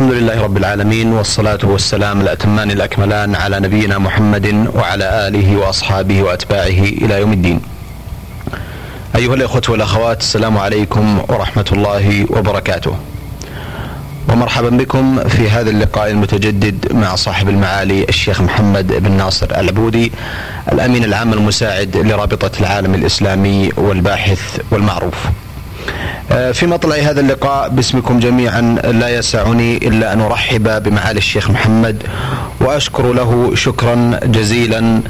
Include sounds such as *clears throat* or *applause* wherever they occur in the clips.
الحمد لله رب العالمين والصلاة والسلام الأتمان الأكملان على نبينا محمد وعلى آله وأصحابه وأتباعه إلى يوم الدين. أيها الإخوة والأخوات السلام عليكم ورحمة الله وبركاته. ومرحبا بكم في هذا اللقاء المتجدد مع صاحب المعالي الشيخ محمد بن ناصر العبودي الأمين العام المساعد لرابطة العالم الإسلامي والباحث والمعروف. في مطلع هذا اللقاء باسمكم جميعا لا يسعني إلا أن أرحب بمعالي الشيخ محمد وأشكر له شكرا جزيلا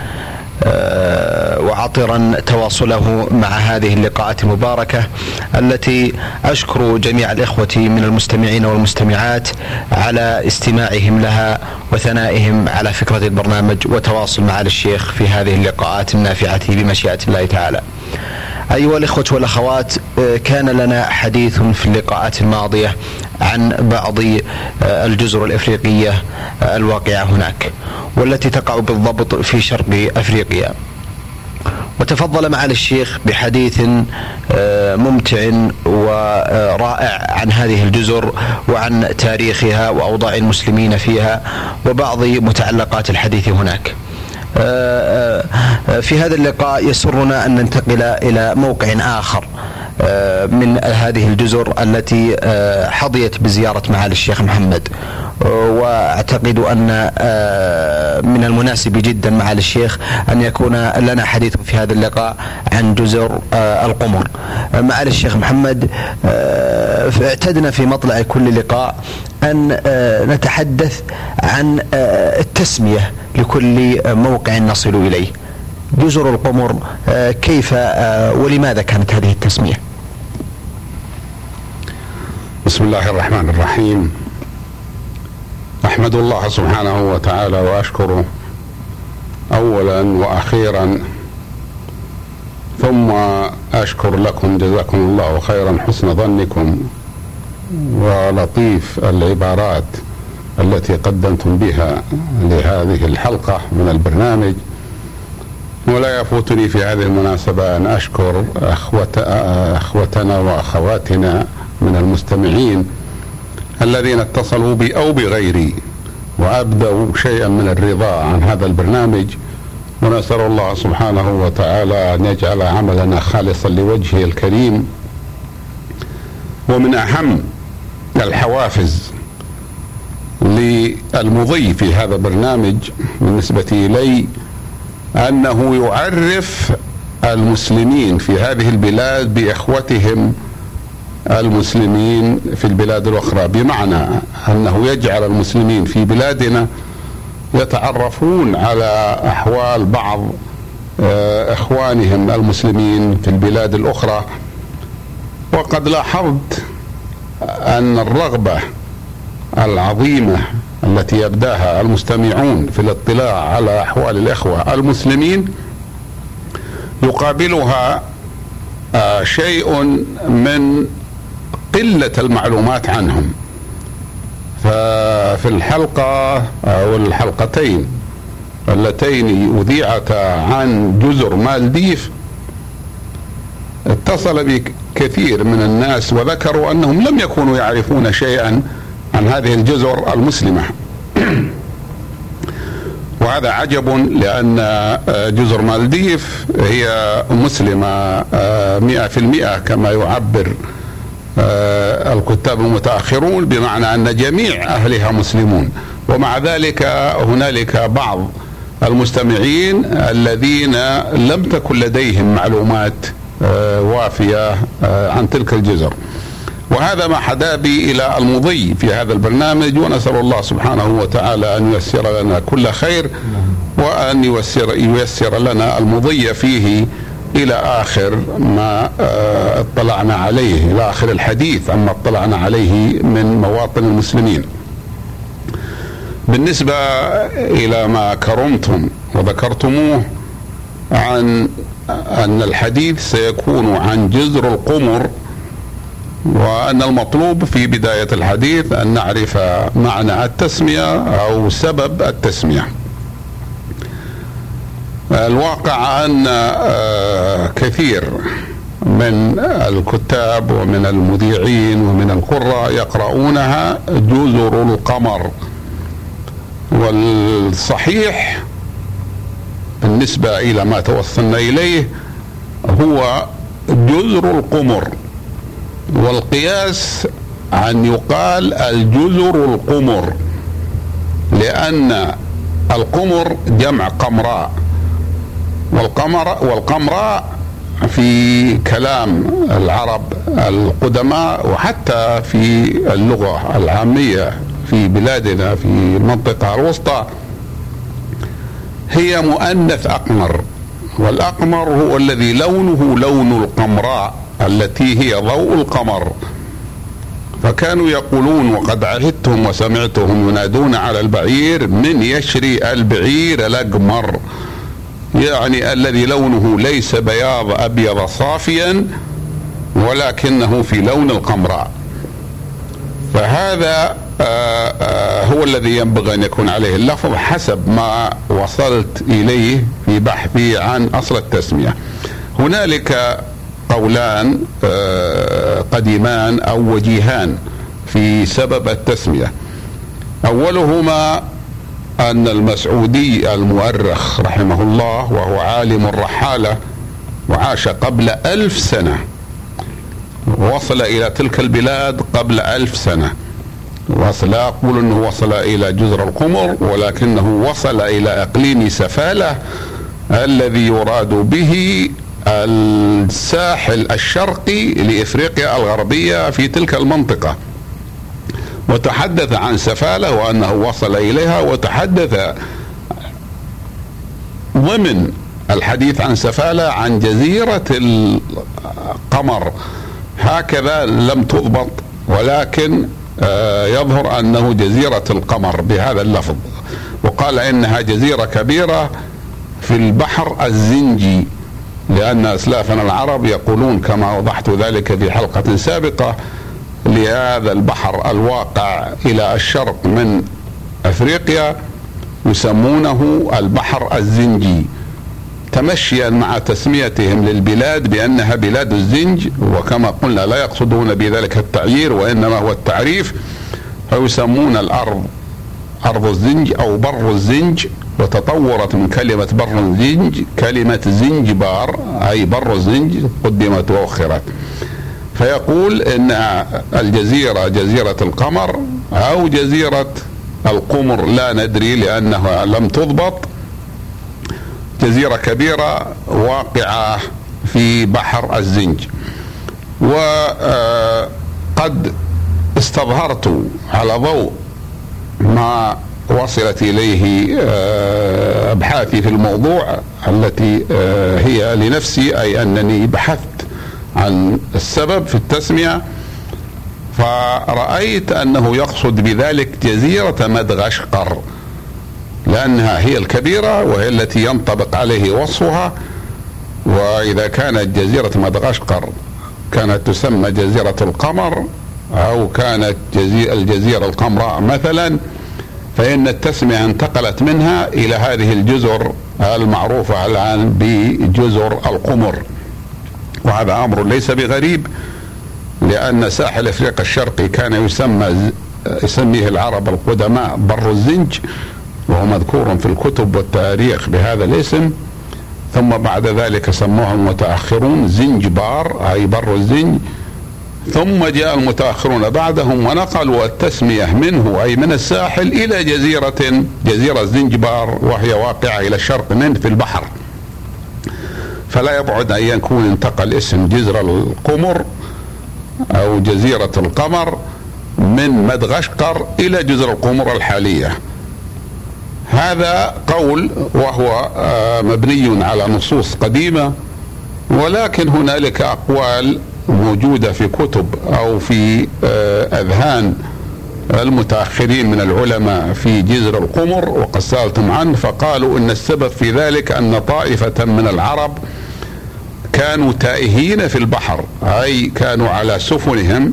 آه، وعطرا تواصله مع هذه اللقاءات المباركة التي أشكر جميع الإخوة من المستمعين والمستمعات على استماعهم لها وثنائهم على فكرة البرنامج وتواصل معالي الشيخ في هذه اللقاءات النافعة بمشيئة الله تعالى. أيها الإخوة والأخوات آه، كان لنا حديث في اللقاءات الماضية عن بعض آه، الجزر الإفريقية آه، الواقعة هناك والتي تقع بالضبط في شرق أفريقيا وتفضل معالي الشيخ بحديث ممتع ورائع عن هذه الجزر وعن تاريخها وأوضاع المسلمين فيها وبعض متعلقات الحديث هناك. آه، آه، في هذا اللقاء يسرنا أن ننتقل إلى موقع آخر آه، من هذه الجزر التي حظيت بزيارة معالي الشيخ محمد وأعتقد أن من المناسب جدا معالي الشيخ أن يكون لنا حديث في هذا اللقاء عن جزر القمر. معالي الشيخ محمد اعتدنا في مطلع كل لقاء أن نتحدث عن التسمية لكل موقع نصل إليه. جزر القمر كيف ولماذا كانت هذه التسمية؟ بسم الله الرحمن الرحيم أحمد الله سبحانه وتعالى وأشكره اولا وأخيرا ثم أشكر لكم جزاكم الله خيرا حسن ظنكم ولطيف العبارات التي قدمتم بها لهذه الحلقة من البرنامج. ولا يفوتني في هذه المناسبة أن أشكر أخوت أخوتنا وأخواتنا من المستمعين الذين اتصلوا بي أو بغيري وأبدوا شيئا من الرضا عن هذا البرنامج. ونسأل الله سبحانه وتعالى أن يجعل عملنا خالصا لوجهه الكريم. ومن أهم الحوافز للمضي في هذا البرنامج بالنسبة إلي أنه يعرف المسلمين في هذه البلاد بإخوتهم المسلمين في البلاد الأخرى. بمعنى أنه يجعل المسلمين في بلادنا يتعرفون على أحوال بعض آه، إخوانهم المسلمين في البلاد الأخرى. وقد لاحظت أن الرغبة العظيمة التي يبدأها المستمعون في الاطلاع على أحوال الإخوة المسلمين يقابلها آه، شيء من قلة المعلومات عنهم. ففي الحلقة أو الحلقتين اللتين أذيعتا عن جزر مالديف اتصل بي كثير من الناس وذكروا أنهم لم يكونوا يعرفون شيئا عن هذه الجزر المسلمة. وهذا عجب لأن جزر مالديف هي مسلمة مئة في المئة كما يعبر آه، الكتاب المتأخرون بمعنى أن جميع أهلها مسلمون. ومع ذلك هنالك بعض المستمعين الذين لم تكن لديهم معلومات آه، آه، عن تلك الجزر. وهذا ما حدا بي إلى المضي في هذا البرنامج ونسأل الله سبحانه وتعالى أن ييسر لنا كل خير وأن ييسر ييسر لنا المضي فيه إلى آخر ما آه، اطلعنا عليه إلى آخر الحديث عما اطلعنا عليه من مواطن المسلمين. بالنسبة إلى ما كرمتم وذكرتموه عن أن الحديث سيكون عن جزر القمر وأن المطلوب في بداية الحديث أن نعرف معنى التسمية أو سبب التسمية. الواقع أن آه، كثير من الكتاب ومن المذيعين ومن القراء يقرؤونها جزر القمر والصحيح بالنسبة إلى ما توصلنا إليه هو جزر القمر والقياس أن يقال الجزر القمر لأن القمر جمع قمراء والقمر والقمراء في كلام العرب القدماء وحتى في اللغة العامية في بلادنا في المنطقة الوسطى. هي مؤنث أقمر والأقمر هو الذي لونه لون القمراء. التي هي ضوء القمر. فكانوا يقولون وقد عهدتهم وسمعتهم ينادون على البعير من يشري البعير الأقمر؟ يعني الذي لونه ليس بياض أبيض صافيا ولكنه في لون القمراء فهذا آه، آه، هو الذي ينبغي أن يكون عليه اللفظ حسب ما وصلت إليه في بحثي عن أصل التسمية. هنالك قولان آه، قديمان أو وجيهان في سبب التسمية. أولهما أن المسعودي المؤرخ رحمه الله وهو عالم الرحالة وعاش قبل ألف سنة وصل إلى تلك البلاد قبل ألف سنة وصل لا أقول أنه وصل إلى جزر القمر ولكنه وصل إلى إقليم سفالة الذي يراد به الساحل الشرقي لإفريقيا الغربية في تلك المنطقة. وتحدث عن سفالة وأنه وصل إليها وتحدث ضمن الحديث عن سفالة عن جزيرة القمر. هكذا لم تضبط ولكن آه، يظهر أنه جزيرة القمر بهذا اللفظ. وقال إنها جزيرة كبيرة في البحر الزنجي. لأن أسلافنا العرب يقولون كما وضحت ذلك في حلقة سابقة لهذا البحر الواقع إلى الشرق من أفريقيا يسمونه البحر الزنجي. تمشيا مع تسميتهم للبلاد بأنها بلاد الزنج وكما قلنا لا يقصدون بذلك التعيير وإنما هو التعريف فيسمون الأرض أرض الزنج أو بر الزنج. وتطورت من كلمة بر الزنج كلمة زنجبار أي بر الزنج قدمت وأخرت. فيقول إن الجزيرة جزيرة القمر أو جزيرة القمر لا ندري لأنها لم تضبط. جزيرة كبيرة واقعة في بحر الزنج. وقد استظهرت على ضوء ما وصلت إليه آه، أبحاثي في الموضوع التي آه، هي لنفسي أي أنني بحثت عن السبب في التسمية فرأيت أنه يقصد بذلك جزيرة مدغشقر لأنها هي الكبيرة وهي التي ينطبق عليه وصفها وإذا كانت جزيرة مدغشقر كانت تسمى جزيرة القمر أو كانت الجزيرة القمراء مثلا فإن التسمية انتقلت منها إلى هذه الجزر المعروفة الآن بجزر القمر. وهذا أمر ليس بغريب لأن ساحل أفريقيا الشرقي كان يسمى يسميه العرب القدماء بر الزنج وهو مذكور في الكتب والتاريخ بهذا الاسم. ثم بعد ذلك سموه المتأخرون زنجبار أي بر الزنج. ثم جاء المتأخرون بعدهم ونقلوا التسمية منه أي من الساحل إلى جزيرة جزيرة زنجبار وهي واقعة إلى الشرق منه في البحر. فلا يبعد أن يكون انتقل اسم جزر القمر أو جزيرة القمر من مدغشقر إلى جزر القمر الحالية. هذا قول وهو آه، مبني على نصوص قديمة ولكن هنالك أقوال موجوده في كتب أو في آه، أذهان المتأخرين من العلماء في جزر القمر وقد سألتم عنه فقالوا إن السبب في ذلك أن طائفة من العرب كانوا تائهين في البحر أي كانوا على سفنهم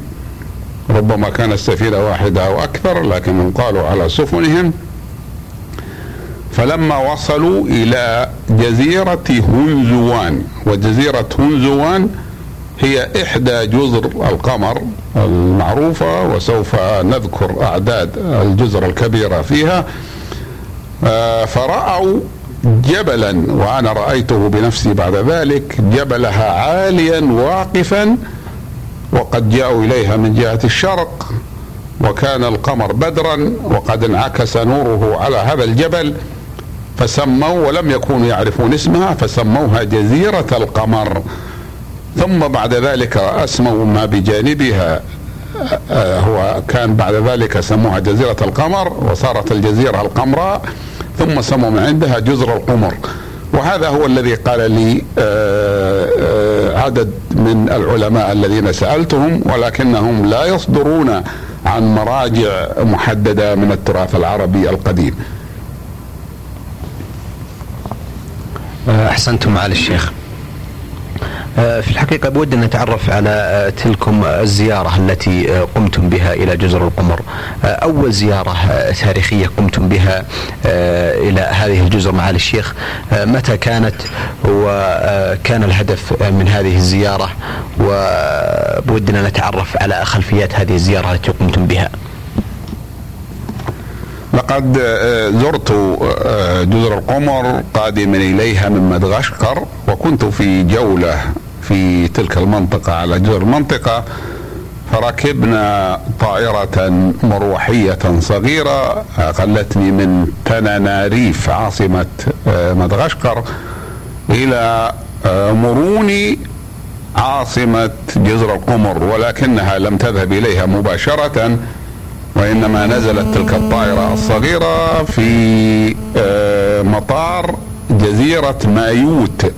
ربما كانت سفينه واحدة أو أكثر لكن قالوا على سفنهم. فلما وصلوا إلى جزيرة هنزوان وجزيرة هنزوان هي إحدى جزر القمر المعروفة وسوف نذكر أعداد الجزر الكبيرة فيها. آه، فرأوا جبلا وأنا رأيته بنفسي بعد ذلك جبلها عاليا واقفا وقد جاءوا إليها من جهة الشرق وكان القمر بدرا وقد انعكس نوره على هذا الجبل فسموا ولم يكونوا يعرفون اسمها فسموها جزيرة القمر. ثم بعد ذلك اسموا ما بجانبها. آه، هو كان بعد ذلك سموها جزيرة القمر وصارت الجزيرة القمراء ثم سموا من عندها جزر القمر. وهذا هو الذي قال لي آه، آه، عدد من العلماء الذين سألتهم ولكنهم لا يصدرون عن مراجع محددة من التراث العربي القديم. أحسنتم معالي الشيخ. آه، في الحقيقة بود أن نتعرف على آه، تلكم الزيارة التي آه، قمتم بها إلى جزر القمر. أول زيارة تاريخية قمتم بها إلى هذه الجزر معالي الشيخ. متى كانت وكان الهدف من هذه الزيارة؟ وبودنا نتعرف على خلفيات هذه الزيارة التي قمتم بها. لقد زرت جزر القمر قادما إليها من مدغشقر وكنت في جولة. في تلك المنطقة على جزر المنطقة فركبنا طائرة مروحية صغيرة أقلتني من تناناريف عاصمة آه، مدغشقر إلى آه، مروني عاصمة جزر القمر ولكنها لم تذهب إليها مباشرة وإنما نزلت تلك الطائرة الصغيرة في آه، مطار جزيرة مايوت.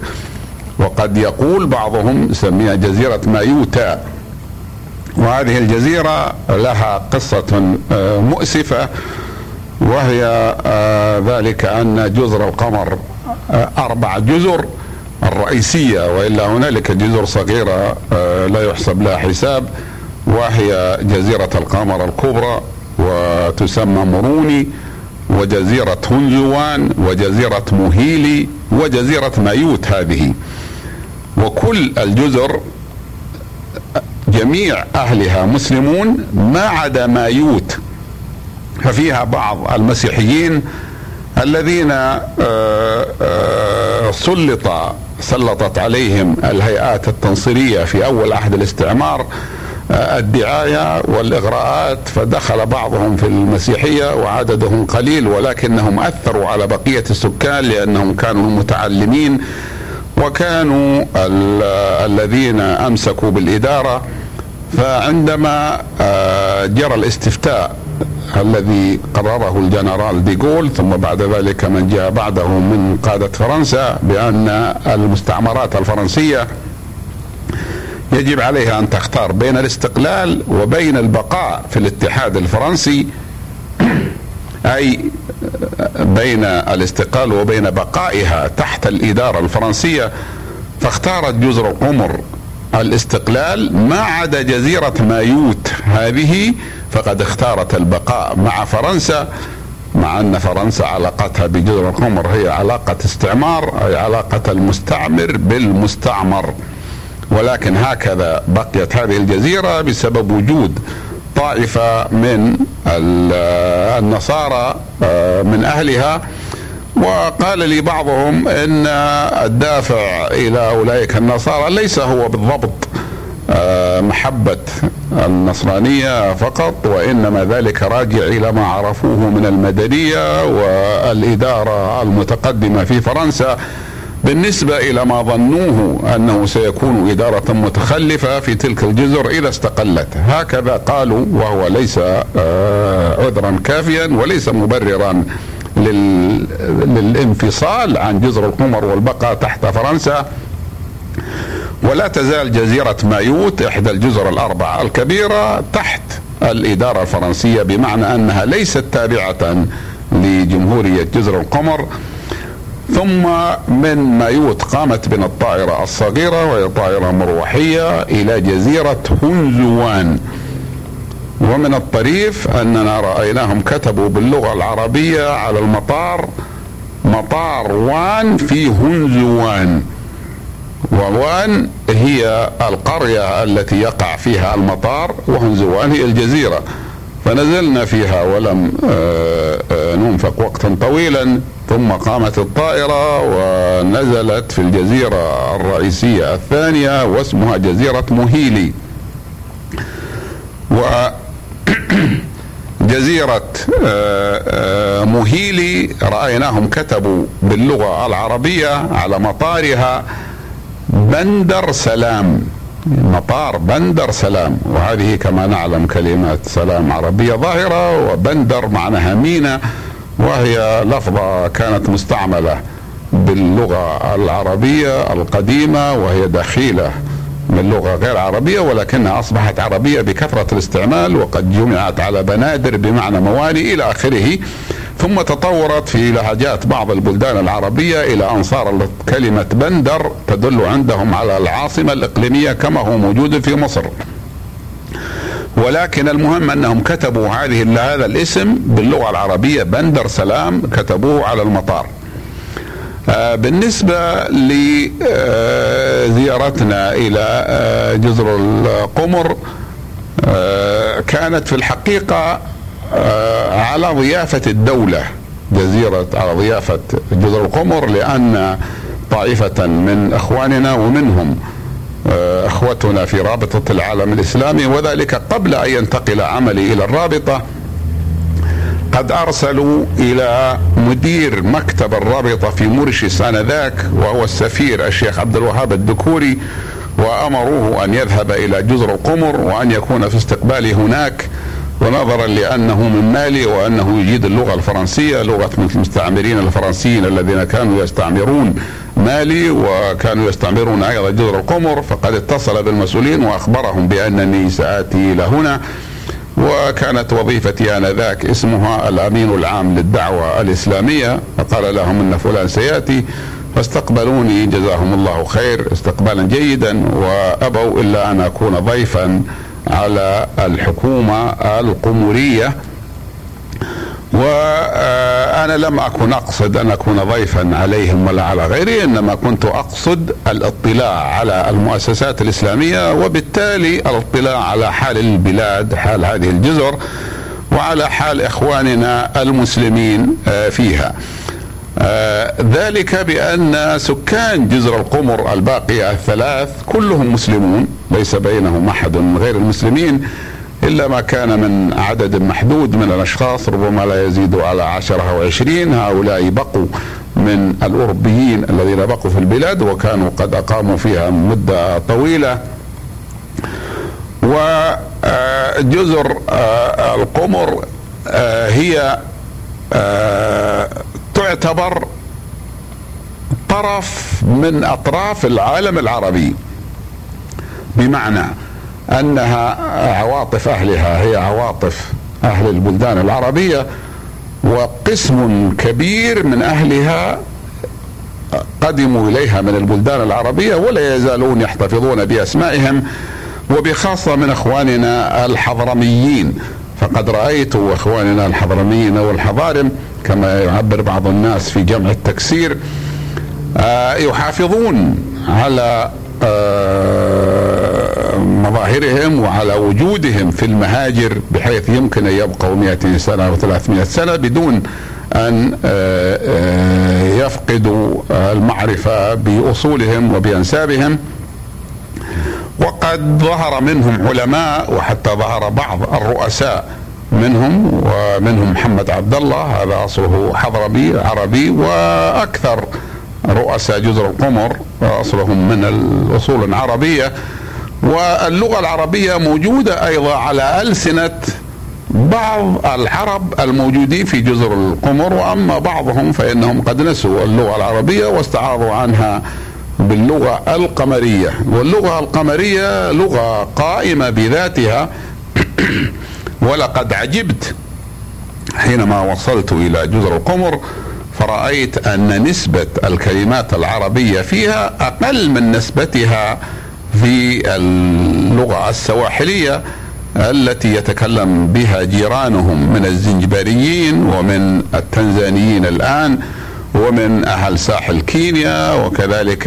وقد يقول بعضهم سميها جزيرة مايوتا. وهذه الجزيرة لها قصة آه، مؤسفة وهي آه، ذلك أن جزر القمر آه، أربع جزر الرئيسية وإلا هنالك جزر صغيرة لا يحسب لها حساب وهي جزيرة القمر الكبرى وتسمى مروني وجزيرة هنزوان وجزيرة مهيلي وجزيرة مايوت هذه. وكل الجزر جميع أهلها مسلمون ما عدا مايوت ففيها بعض المسيحيين الذين آه، آه، سلط سلطت عليهم الهيئات التنصيرية في أول عهد الاستعمار آه، الدعاية والإغراءات فدخل بعضهم في المسيحية وعددهم قليل ولكنهم أثروا على بقية السكان لأنهم كانوا متعلمين وكانوا الذين أمسكوا بالإدارة فعندما آه، جرى الاستفتاء الذي قرره الجنرال ديغول ثم بعد ذلك من جاء بعده من قادة فرنسا بأن المستعمرات الفرنسية يجب عليها أن تختار بين الاستقلال وبين البقاء في الاتحاد الفرنسي. أي بين الاستقلال وبين بقائها تحت الإدارة الفرنسية فاختارت جزر القمر الاستقلال ما عدا جزيرة مايوت هذه فقد اختارت البقاء مع فرنسا مع أن فرنسا علاقتها بجزر القمر هي علاقة استعمار أي علاقة المستعمر بالمستعمر. ولكن هكذا بقيت هذه الجزيرة بسبب وجود طائفة من النصارى آه، من أهلها وقال لي بعضهم إن الدافع إلى أولئك النصارى ليس هو بالضبط آه، محبة النصرانية فقط وإنما ذلك راجع إلى ما عرفوه من المدنية والإدارة المتقدمة في فرنسا. بالنسبة إلى ما ظنوه أنه سيكون إدارة متخلفة في تلك الجزر إذا استقلت. هكذا قالوا وهو ليس آه، عذرا كافيا وليس مبررا للانفصال عن جزر القمر والبقاء تحت فرنسا. ولا تزال جزيرة مايوت إحدى الجزر الأربع الكبيرة تحت الإدارة الفرنسية بمعنى أنها ليست تابعة لجمهورية جزر القمر. ثم من مايوت قامت بنا الطائرة الصغيرة وهي طائرة مروحية إلى جزيرة هنزوان. ومن الطريف أننا رأيناهم كتبوا باللغة العربية على المطار مطار وان في هنزوان. ووان هي القرية التي يقع فيها المطار وهنزوان هي الجزيرة. فنزلنا فيها ولم آه، آه، ننفق وقتا طويلا. ثم قامت الطائرة ونزلت في الجزيرة الرئيسية الثانية واسمها جزيرة مهيلي و *coughs* جزيرة آه، مهيلي رأيناهم كتبوا باللغة العربية على مطارها بندر سلام. مطار بندر سلام. وهذه كما نعلم كلمات سلام عربية ظاهرة وبندر معناها مينا. وهي لفظة كانت مستعملة باللغة العربية القديمة وهي دخيلة من لغة غير عربية ولكنها أصبحت عربية بكثرة الاستعمال وقد جمعت على بنادر بمعنى مواني إلى آخره. ثم تطورت في لهجات بعض البلدان العربية إلى أن صار كلمة بندر تدل عندهم على العاصمة الإقليمية كما هو موجود في مصر. ولكن المهم أنهم كتبوا هذه هذا الاسم باللغة العربية بندر سلام كتبوه على المطار. آه، بالنسبة لزيارتنا إلى آه، جزر القمر آه، كانت في الحقيقة آه، على ضيافة الدولة جزيرة على ضيافة جزر القمر لأن طائفة من إخواننا ومنهم آه، أخوتنا في رابطة العالم الإسلامي وذلك قبل أن ينتقل عملي إلى الرابطة قد أرسلوا إلى مدير مكتب الرابطة في مورشيس آنذاك وهو السفير الشيخ عبد الوهاب الدكوري وأمروه أن يذهب إلى جزر القمر وأن يكون في استقبالي هناك. ونظرا لأنه من مالي وأنه يجيد اللغة الفرنسية لغة المستعمرين الفرنسيين الذين كانوا يستعمرون مالي وكانوا يستعمرون أيضا جزر القمر فقد اتصل بالمسؤولين وأخبرهم بأنني سآتي إلى هنا. وكانت وظيفتي آنذاك اسمها الأمين العام للدعوة الإسلامية. فقال لهم إن فلان سيأتي فاستقبلوني جزاهم الله خير استقبالا جيدا وأبوا إلا أن أكون ضيفا. على الحكومة القمرية وأنا لم أكن أقصد أن أكون ضيفا عليهم ولا على غيري إنما كنت أقصد الاطلاع على المؤسسات الإسلامية وبالتالي الاطلاع على حال البلاد حال هذه الجزر وعلى حال إخواننا المسلمين آه، فيها. آه، ذلك بأن سكان جزر القمر الباقية الثلاث كلهم مسلمون ليس بينهم أحد من غير المسلمين إلا ما كان من عدد محدود من الأشخاص ربما لا يزيد على عشرة أو عشرين هؤلاء بقوا من الأوروبيين الذين بقوا في البلاد وكانوا قد أقاموا فيها مدة طويلة. وجزر آه، القمر آه، هي تعتبر طرف من أطراف العالم العربي. بمعنى أنها عواطف أهلها هي عواطف أهل البلدان العربية وقسم كبير من أهلها قدموا إليها من البلدان العربية ولا يزالون يحتفظون بأسمائهم وبخاصة من إخواننا الحضرميين. فقد رأيت أخواننا الحضرميين والحضارم كما يعبر بعض الناس في جمع التكسير آه، يحافظون على آه، مظاهرهم وعلى وجودهم في المهاجر بحيث يمكن أن يبقوا 200 سنة أو 300 سنة بدون أن آه، يفقدوا المعرفة بأصولهم وبأنسابهم. وقد ظهر منهم علماء وحتى ظهر بعض الرؤساء منهم ومنهم محمد عبد الله هذا أصله حضرمي عربي وأكثر رؤساء جزر القمر أصلهم من الأصول العربية. واللغة العربية موجودة أيضا على ألسنة بعض العرب الموجودين في جزر القمر وأما بعضهم فإنهم قد نسوا اللغة العربية واستعاضوا عنها باللغة القمرية. واللغة القمرية لغة قائمة بذاتها. *clears throat* ولقد عجبت. حينما وصلت إلى جزر القمر فرأيت أن نسبة الكلمات العربية فيها أقل من نسبتها في اللغة السواحلية التي يتكلم بها جيرانهم من الزنجباريين ومن التنزانيين الآن. ومن أهل ساحل كينيا وكذلك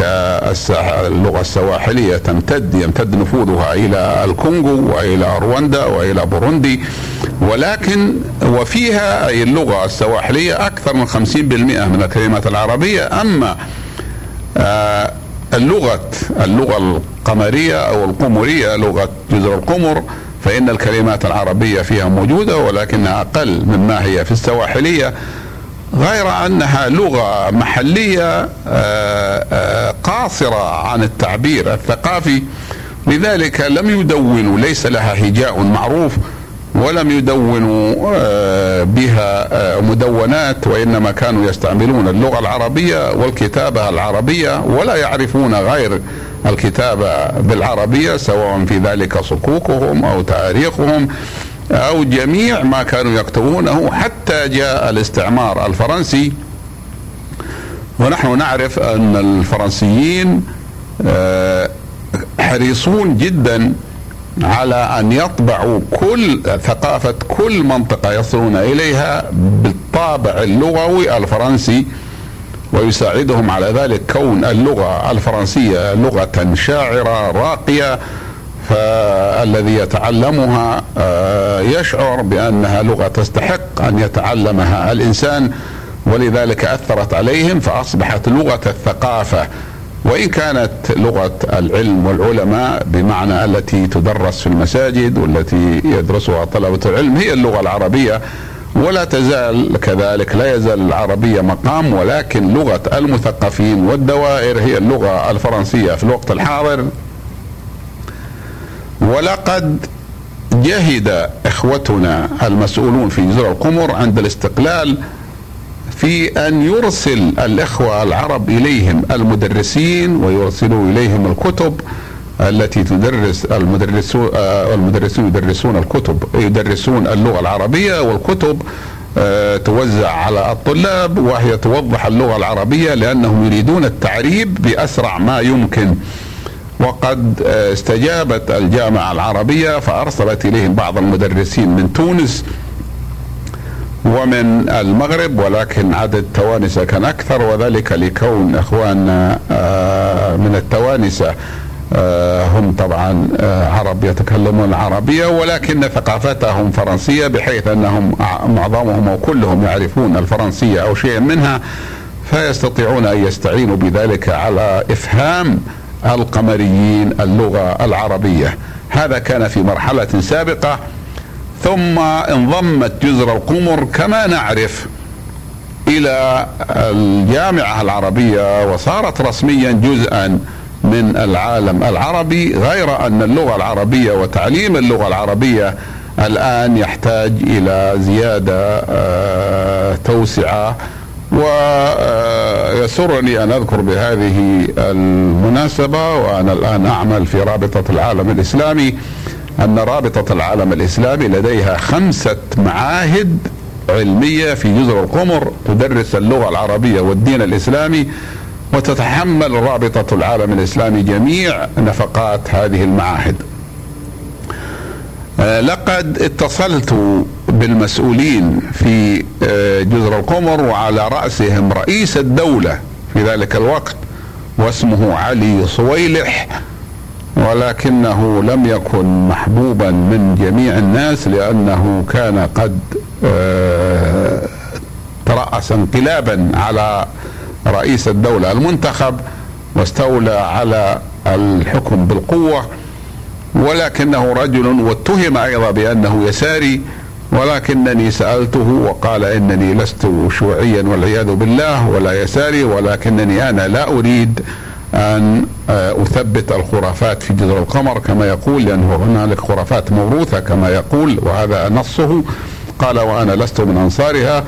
اللغة السواحلية تمتد يمتد نفوذها إلى الكونغو وإلى رواندا وإلى بوروندي. ولكن وفيها أي اللغة السواحلية أكثر من 50% من الكلمات العربية. أما آه، اللغة اللغة القمرية أو القمرية لغة جزر القمر فإن الكلمات العربية فيها موجودة ولكنها أقل مما هي في السواحلية. غير أنها لغة محلية آه، آه، قاصرة عن التعبير الثقافي. لذلك لم يدونوا ليس لها هجاء معروف ولم يدونوا آه، بها مدونات وإنما كانوا يستعملون اللغة العربية والكتابة العربية ولا يعرفون غير الكتابة بالعربية سواء في ذلك صكوكهم أو تاريخهم. أو جميع ما كانوا يكتبونه حتى جاء الاستعمار الفرنسي. ونحن نعرف أن الفرنسيين آه، حريصون جدا على أن يطبعوا كل ثقافة كل منطقة يصلون إليها بالطابع اللغوي الفرنسي ويساعدهم على ذلك كون اللغة الفرنسية لغة شاعرة راقية فالذي يتعلمها آه، يشعر بأنها لغة تستحق أن يتعلمها الإنسان ولذلك أثرت عليهم فأصبحت لغة الثقافة. وإن كانت لغة العلم والعلماء بمعنى التي تدرس في المساجد والتي يدرسها طلبة العلم هي اللغة العربية. ولا تزال كذلك لا يزال العربية مقام ولكن لغة المثقفين والدوائر هي اللغة الفرنسية في الوقت الحاضر. ولقد جهد إخوتنا المسؤولون في جزر القمر عند الاستقلال في أن يرسل الإخوة العرب إليهم المدرسين ويرسلوا إليهم الكتب التي تدرس المدرسون آه، المدرسون يدرسون الكتب يدرسون اللغة العربية والكتب آه، توزع على الطلاب وهي توضح اللغة العربية لأنهم يريدون التعريب بأسرع ما يمكن. وقد استجابت الجامعة العربية فأرسلت إليهم بعض المدرسين من تونس ومن المغرب ولكن عدد التوانسة كان أكثر وذلك لكون إخواننا آه، من التوانسة آه، هم طبعا آه، عرب يتكلمون العربية ولكن ثقافتهم فرنسية بحيث أنهم معظمهم أو كلهم يعرفون الفرنسية أو شيئا منها فيستطيعون أن يستعينوا بذلك على إفهام القمريين اللغة العربية. هذا كان في مرحلة سابقة ثم انضمت جزر القمر كما نعرف إلى الجامعة العربية وصارت رسميا جزءا من العالم العربي غير أن اللغة العربية وتعليم اللغة العربية الآن يحتاج إلى زيادة آه، توسعة. ويسرني أن أذكر بهذه المناسبة وأنا الآن أعمل في رابطة العالم الإسلامي أن رابطة العالم الإسلامي لديها خمسة معاهد علمية في جزر القمر تدرس اللغة العربية والدين الإسلامي وتتحمل رابطة العالم الإسلامي جميع نفقات هذه المعاهد. آه، لقد اتصلت بالمسؤولين في آه، جزر القمر وعلى رأسهم رئيس الدولة في ذلك الوقت واسمه علي صويلح ولكنه لم يكن محبوبا من جميع الناس لأنه كان قد آه، ترأس انقلابا على رئيس الدولة المنتخب واستولى على الحكم بالقوة. ولكنه رجل واتهم أيضا بأنه يساري ولكنني سألته وقال إنني لست شيوعيا والعياذ بالله ولا يساري ولكنني أنا لا أريد أن أثبت الخرافات في جزر القمر كما يقول لأنه هنالك خرافات موروثة كما يقول وهذا نصه. قال وأنا لست من أنصارها.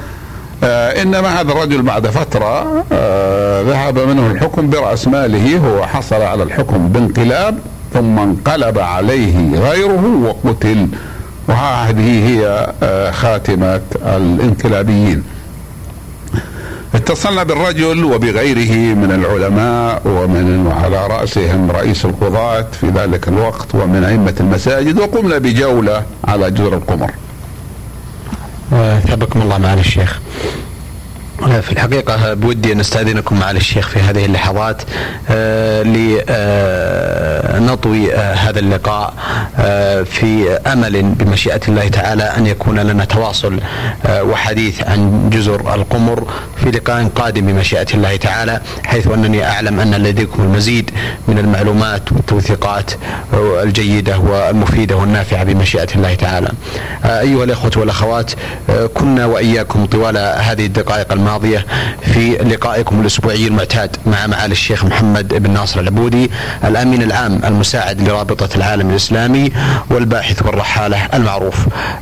آه إنما هذا الرجل بعد فترة آه ذهب منه الحكم برأس ماله هو حصل على الحكم بانقلاب ثم انقلب عليه غيره وقتل. وهذه هي آه، خاتمة الانقلابيين. اتصلنا بالرجل وبغيره من العلماء ومن على رأسهم رئيس القضاة في ذلك الوقت ومن أئمة المساجد وقمنا بجولة على جزر القمر. ثبكم الله معالي الشيخ. في الحقيقة بودي أن أستأذنكم معالي الشيخ في هذه اللحظات آه، لنطوي آه، هذا اللقاء آه، في أمل بمشيئة الله تعالى أن يكون لنا تواصل وحديث عن جزر القمر في لقاء قادم بمشيئة الله تعالى حيث أنني أعلم أن لديكم المزيد من المعلومات والتوثيقات الجيدة والمفيدة والنافعة بمشيئة الله تعالى. أيها الأخوة والأخوات كنا وإياكم طوال هذه الدقائق الماضية في لقائكم الأسبوعي المعتاد مع معالي الشيخ محمد بن ناصر العبودي الأمين العام المساعد لرابطة العالم الإسلامي والباحث والرحالة المعروف.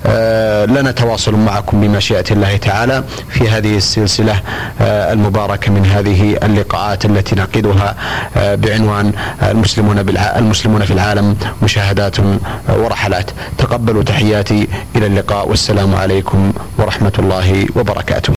آه، لنا تواصل معكم بمشيئة الله تعالى في هذه السلسلة آه، المباركة من هذه اللقاءات التي نعقدها آه، بعنوان المسلمون المسلمون في العالم مشاهدات ورحلات. تقبلوا تحياتي إلى اللقاء والسلام عليكم ورحمة الله وبركاته.